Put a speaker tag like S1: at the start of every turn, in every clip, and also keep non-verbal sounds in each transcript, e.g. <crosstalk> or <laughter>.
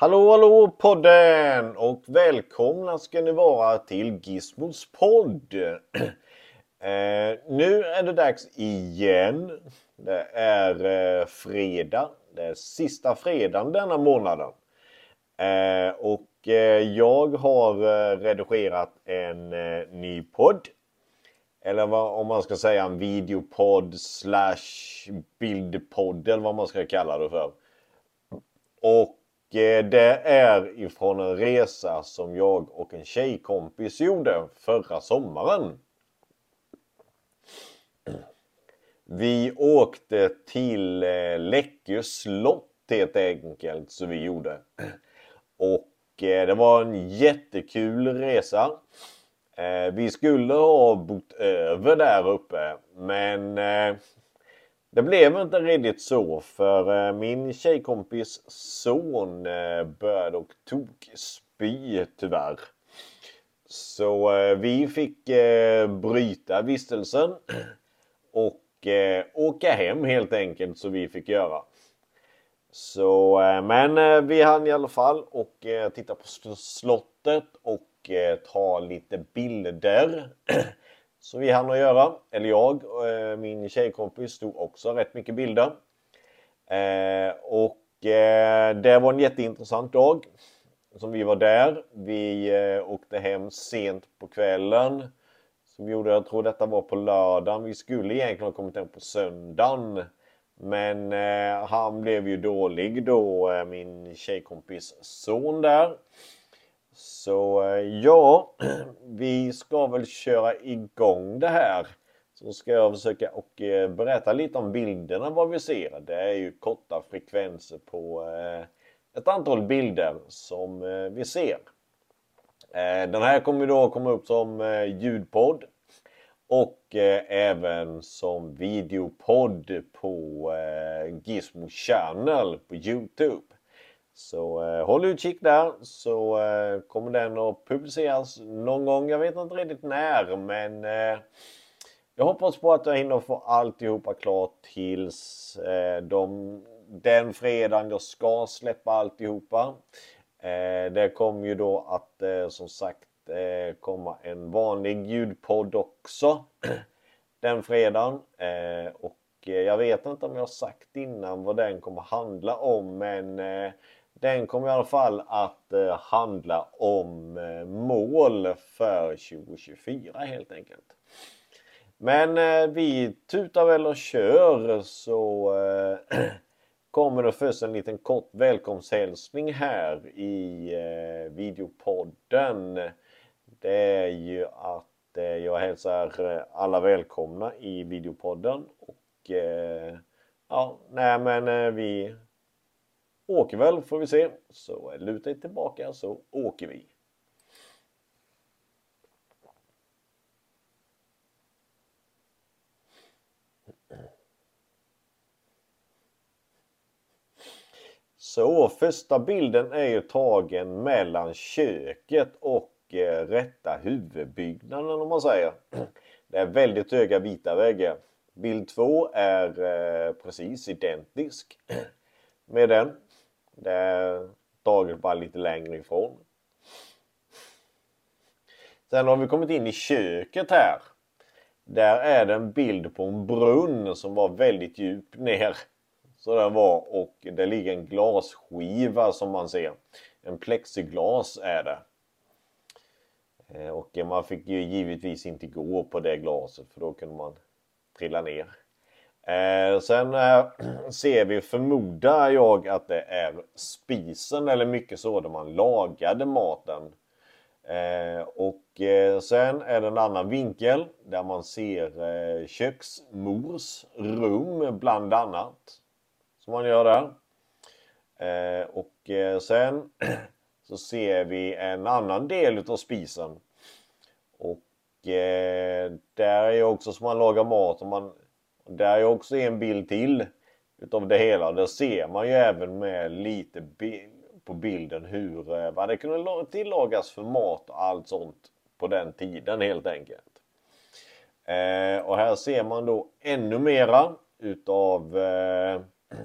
S1: Hallå hallå podden och välkomna ska ni vara till Gizmos podd. <clears throat> eh, nu är det dags igen. Det är eh, fredag. Det är sista fredagen denna månaden. Eh, och eh, jag har eh, redigerat en eh, ny podd. Eller vad, om man ska säga en videopodd slash bildpodd eller vad man ska kalla det för. Och Eh, det är ifrån en resa som jag och en tjejkompis gjorde förra sommaren. Vi åkte till eh, Läckö slott helt enkelt, så vi gjorde. Och eh, det var en jättekul resa. Vi skulle ha bott över där uppe men det blev inte riktigt så för eh, min tjejkompis son eh, började och tog spy tyvärr. Så eh, vi fick bryta vistelsen och åka hem helt enkelt så vi fick göra. Så men vi hann i alla fall och titta på slottet och ta lite bilder. Så vi hann att göra. Eller jag och min tjejkompis tog också rätt mycket bilder. Eh, och eh, det var en jätteintressant dag. Som vi var där. Vi åkte hem sent på kvällen. Som gjorde, jag tror detta var på lördagen. Vi skulle egentligen ha kommit hem på söndagen. Men han blev ju dålig då, min tjejkompis son där. Så eh, ja, <clears throat> vi ska väl köra igång det här. Så ska jag försöka och eh, berätta lite om bilderna vad vi ser. Det är ju korta frekvenser på eh, ett antal bilder som vi ser. Den här kommer då komma upp som ljudpodd och även som videopodd på Gizmo Channel på Youtube. Så eh, håll utkik där så eh, kommer den att publiceras någon gång. Jag vet inte riktigt när men eh, jag hoppas på att jag hinner få alltihopa klart tills eh, de, den fredagen jag ska släppa alltihopa. Eh, det kommer ju då att eh, som sagt eh, komma en vanlig ljudpodd också <clears throat> den fredagen. Eh, och eh, jag vet inte om jag har sagt innan vad den kommer handla om men eh, den kommer i alla fall att eh, handla om eh, mål för 2024 helt enkelt. Men eh, vi tutar väl och kör så <clears throat> kommer det först en liten kort välkomsthälsning här i videopodden. Det är ju att jag hälsar alla välkomna i videopodden och ja, nej men vi åker väl får vi se. Så luta er tillbaka så åker vi. Så första bilden är ju tagen mellan köket och eh, rätta huvudbyggnaden om man säger. Det är väldigt höga vita väggar. Bild 2 är eh, precis identisk med den. Det är taget bara lite längre ifrån. Sen har vi kommit in i köket här. Där är det en bild på en brunn som var väldigt djup ner. Så den var och det ligger en glasskiva som man ser. En plexiglas är det. Eh, och man fick ju givetvis inte gå på det glaset för då kunde man trilla ner. Eh, sen eh, <clears throat> ser vi, förmodar jag, att det är spisen eller mycket så där man lagade maten. Eh, och eh, sen är det en annan vinkel där man ser eh, köksmors rum bland annat. Som man gör där. Eh, och eh, sen <clears throat> så ser vi en annan del utav spisen. Och eh, där är också som man lagar mat. Och man där är också en bild till utav det hela. Där ser man ju även med lite på bilden hur eh, vad det kunde tillagas för mat och allt sånt på den tiden helt enkelt. Eh, och här ser man då ännu mera utav eh, <clears throat>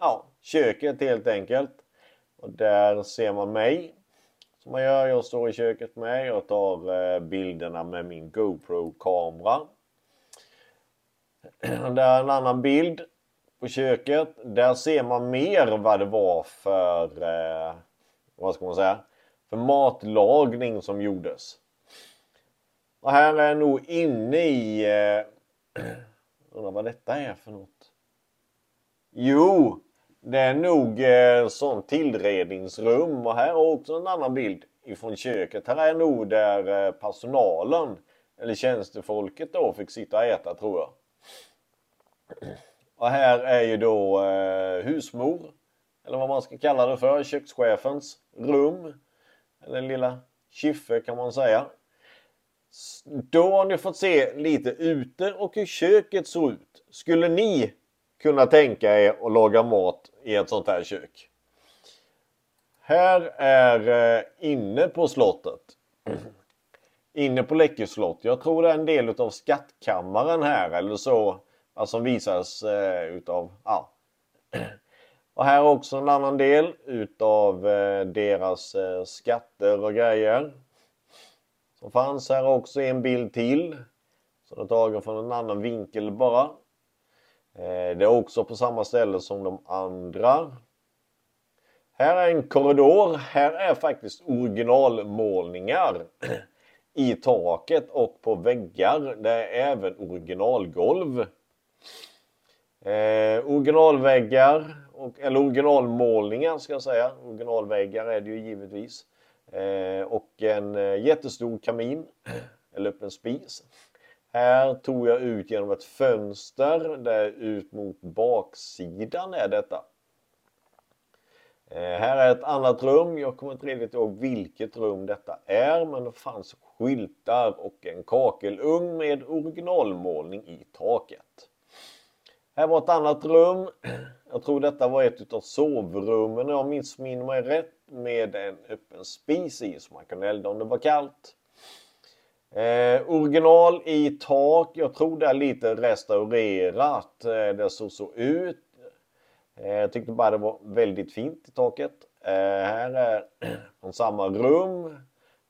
S1: ja, köket helt enkelt. Och där ser man mig. Som man gör, jag står i köket med. jag tar eh, bilderna med min GoPro-kamera. <clears throat> Där är en annan bild på köket. Där ser man mer vad det var för, eh, vad ska man säga, för matlagning som gjordes. Och här är jag nog inne i, eh, <clears throat> undrar vad detta är för något. Jo, det är nog eh, sånt tillredningsrum och här är också en annan bild ifrån köket. Här är nog där eh, personalen eller tjänstefolket då fick sitta och äta tror jag. Och här är ju då eh, husmor, eller vad man ska kalla det för, kökschefens rum. Eller lilla kyffe kan man säga. Då har ni fått se lite ute och hur köket såg ut. Skulle ni kunna tänka er att laga mat i ett sånt här kök? Här är eh, inne på slottet. <clears throat> Inne på Läckö slott. Jag tror det är en del av skattkammaren här eller så Alltså som visas eh, utav, ja. Och här också en annan del utav eh, deras eh, skatter och grejer. Som fanns här också en bild till. Så det är tagen från en annan vinkel bara. Eh, det är också på samma ställe som de andra. Här är en korridor. Här är faktiskt originalmålningar <clears throat> i taket och på väggar. Det är även originalgolv. Eh, originalväggar, och, eller originalmålningar ska jag säga. Originalväggar är det ju givetvis. Eh, och en eh, jättestor kamin, eller öppen spis. Här tog jag ut genom ett fönster där ut mot baksidan är detta. Eh, här är ett annat rum. Jag kommer inte riktigt ihåg vilket rum detta är men det fanns skyltar och en kakelugn med originalmålning i taket. Här var ett annat rum. Jag tror detta var ett utav sovrummen om jag missminner mig rätt. Med en öppen spis i så man kunde elda om det var kallt. Eh, original i tak. Jag tror det är lite restaurerat. Eh, det såg så ut. Eh, jag tyckte bara det var väldigt fint i taket. Eh, här är <clears throat> från samma rum.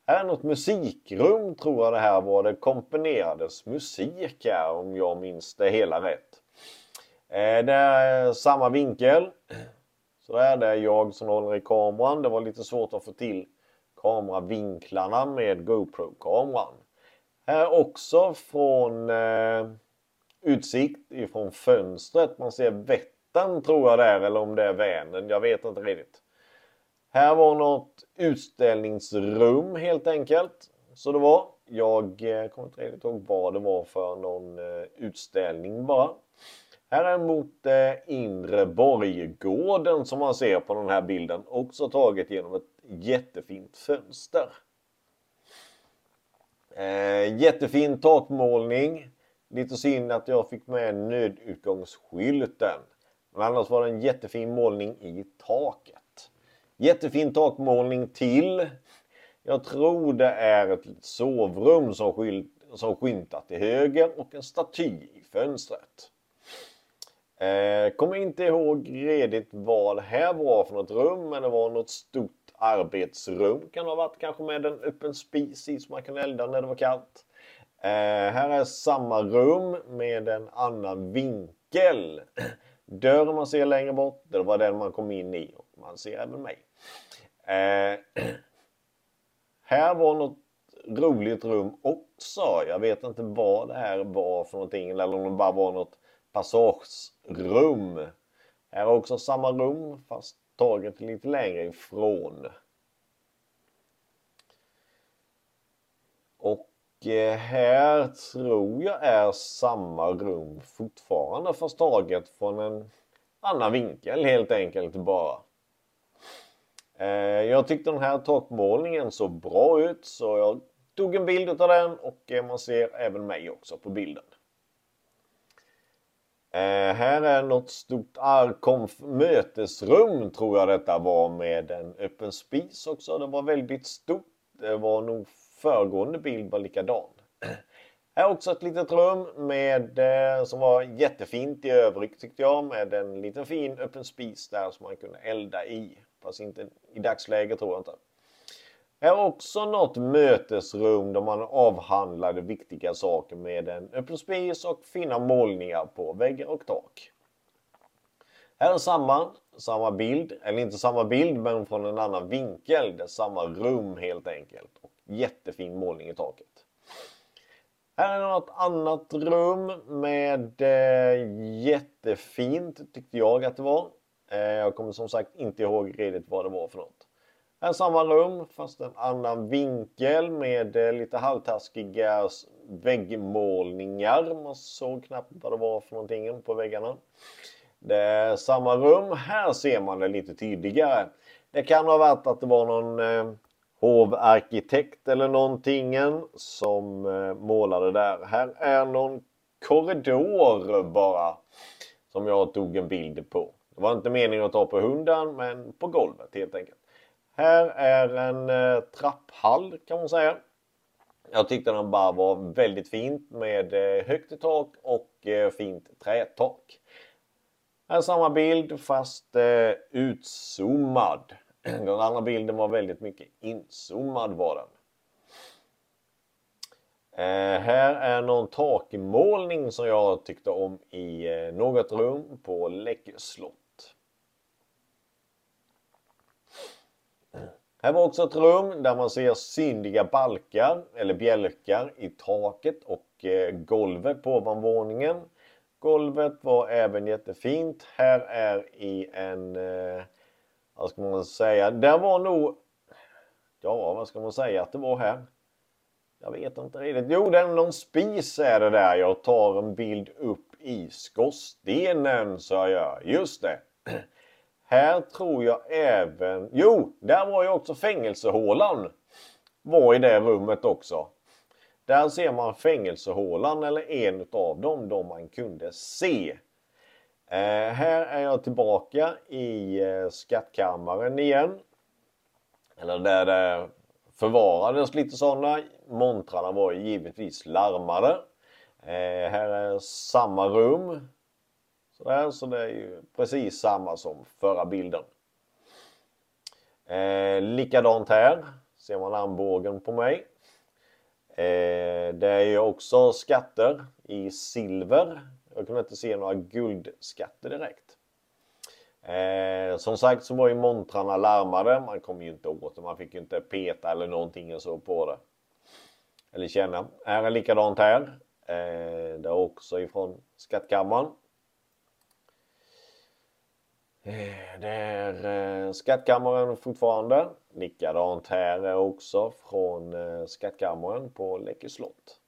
S1: Här är något musikrum tror jag det här var. Det komponerades musik här om jag minns det hela rätt. Eh, det är samma vinkel. Så är det jag som håller i kameran. Det var lite svårt att få till kameravinklarna med GoPro-kameran. Här också från eh, utsikt ifrån fönstret. Man ser Vättern tror jag där eller om det är Vänern. Jag vet inte riktigt. Här var något utställningsrum helt enkelt. Så det var. Jag eh, kommer inte riktigt ihåg vad det var för någon eh, utställning bara. Här är mot eh, inre borggården som man ser på den här bilden. Också taget genom ett jättefint fönster. Eh, jättefin takmålning. Lite synd att jag fick med nödutgångsskylten. Men annars var det en jättefin målning i taket. Jättefin takmålning till. Jag tror det är ett sovrum som, skylt, som skymtar till höger och en staty i fönstret. Eh, kommer inte ihåg redigt vad det här var för något rum, men det var något stort arbetsrum. Kan ha varit kanske med en öppen spis i så man kan elda när det var kallt. Eh, här är samma rum med en annan vinkel. Dörren man ser längre bort, det var den man kom in i och man ser även mig. Eh, här var något roligt rum också. Jag vet inte vad det här var för någonting eller om det bara var något passage rum. Här är också samma rum fast taget lite längre ifrån. Och eh, här tror jag är samma rum fortfarande fast taget från en annan vinkel helt enkelt bara. Eh, jag tyckte den här takmålningen såg bra ut så jag tog en bild av den och eh, man ser även mig också på bilden. Eh, här är något stort Arkonf mötesrum tror jag detta var med en öppen spis också. Det var väldigt stort. Det var nog föregående bild var likadan. <clears throat> Här också ett litet rum med, eh, som var jättefint i övrigt tyckte jag med en liten fin öppen spis där som man kunde elda i Fast inte i dagsläget tror jag inte. Här är också något mötesrum där man avhandlade viktiga saker med en öppen spis och fina målningar på väggar och tak. Här är samma, samma bild, eller inte samma bild men från en annan vinkel. Det är samma rum helt enkelt. Och jättefin målning i taket. Här är något annat rum med eh, jättefint tyckte jag att det var. Eh, jag kommer som sagt inte ihåg riktigt vad det var för något. Här samma rum fast en annan vinkel med eh, lite halvtaskiga väggmålningar. Man såg knappt vad det var för någonting på väggarna. Det är samma rum. Här ser man det lite tydligare. Det kan ha varit att det var någon eh, hovarkitekt eller någonting som eh, målade där. Här är någon korridor bara som jag tog en bild på. Det var inte meningen att ta på hunden men på golvet helt enkelt. Här är en eh, trapphall kan man säga. Jag tyckte den bara var väldigt fint med eh, högt i tak och eh, fint trätak. Här är samma bild fast eh, utzoomad. <clears throat> Den andra bilden var väldigt mycket inzoomad var den. Eh, här är någon takmålning som jag tyckte om i eh, något rum på Läckö slott. Här var också ett rum där man ser synliga balkar eller bjälkar i taket och eh, golvet på ovanvåningen. Golvet var även jättefint. Här är i en eh, vad ska man säga? Där var nog... Ja, vad ska man säga att det var här? Jag vet inte riktigt. Jo, det är någon spis är det där. Jag tar en bild upp i skorstenen så jag gör. Just det. Här tror jag även... Jo, där var ju också fängelsehålan. Var i det rummet också. Där ser man fängelsehålan eller en av dem, de man kunde se. Eh, här är jag tillbaka i eh, skattkammaren igen. Eller där det förvarades lite sådana. Montrarna var givetvis larmade. Eh, här är samma rum. Sådär, så det är ju precis samma som förra bilden. Eh, likadant här. Ser man armbågen på mig. Eh, det är ju också skatter i silver jag kunde inte se några guldskatter direkt. Eh, som sagt så var ju montrarna larmade. Man kom ju inte åt det. Man fick ju inte peta eller någonting och så på det. Eller känna. Här är likadant här. Eh, det är också ifrån skattkammaren. Eh, det är eh, skattkammaren fortfarande. Likadant här också från eh, skattkammaren på Läckö slott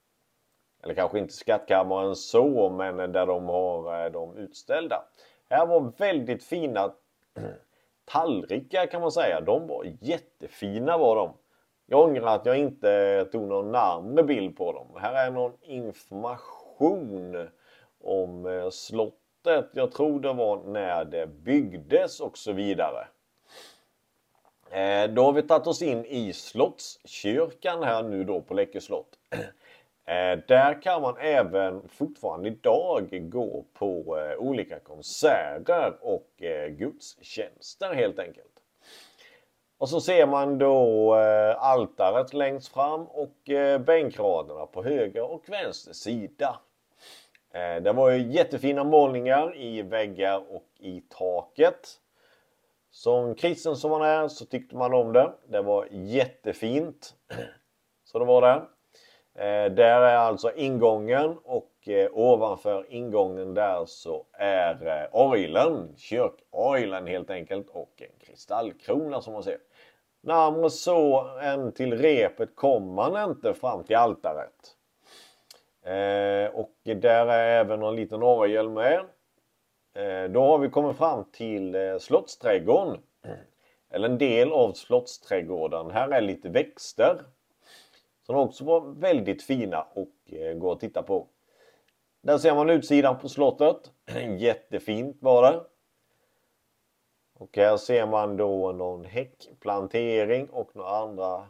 S1: eller kanske inte skattkammaren så, men där de har de utställda. Här var väldigt fina <clears throat> tallrikar kan man säga. De var jättefina var de. Jag ångrar att jag inte tog någon närmare bild på dem. Här är någon information om slott slottet. Jag tror det var när det byggdes och så vidare. Eh, då har vi tagit oss in i Slottskyrkan här nu då på Läckö slott. <clears throat> Eh, där kan man även fortfarande idag gå på eh, olika konserter och gudstjänster helt enkelt. Och så ser man då altaret längst fram och bänkraderna på höger och vänster sida. Eh, det var ju jättefina målningar i väggar och i taket. Som kristen som man är så tyckte man om det. Det var jättefint. <clears throat> Så det var det. Eh, där är alltså ingången och eh, ovanför ingången där så är orgeln, kyrkorgeln helt enkelt och en kristallkrona som man ser. Närmare så än till repet kom man inte fram till altaret. Eh, och där är även en liten orgel med. Eh, då har vi kommit fram till eh, Slottsträdgården. Eller en del av Slottsträdgården. Här är lite växter som också var väldigt fina och eh, gå att titta på. Där ser man utsidan på slottet. <clears throat> Jättefint var det. Och här ser man då någon häckplantering och några andra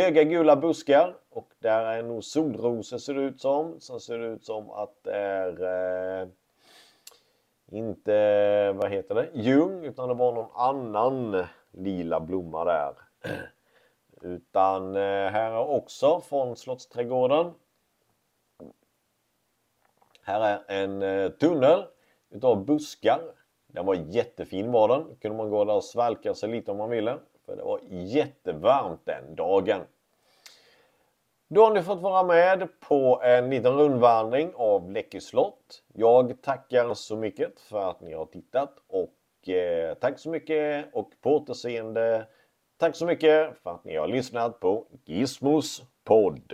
S1: höga gula buskar. Och där är nog solrosor ser det ut som. Som ser ut som att det är eh, inte, vad heter det, ljung utan det var någon annan lila blomma där. <clears throat> Utan eh, här är också från Slottsträdgården. Här är en eh, tunnel utav buskar. Den var jättefin var den. Kunde man gå där och svalka sig lite om man ville. För det var jättevarmt den dagen. Då har ni fått vara med på en liten rundvandring av Läckö slott. Jag tackar så mycket för att ni har tittat och eh, tack så mycket och på återseende. Tack så mycket för att ni har lyssnat på Gizmos podd.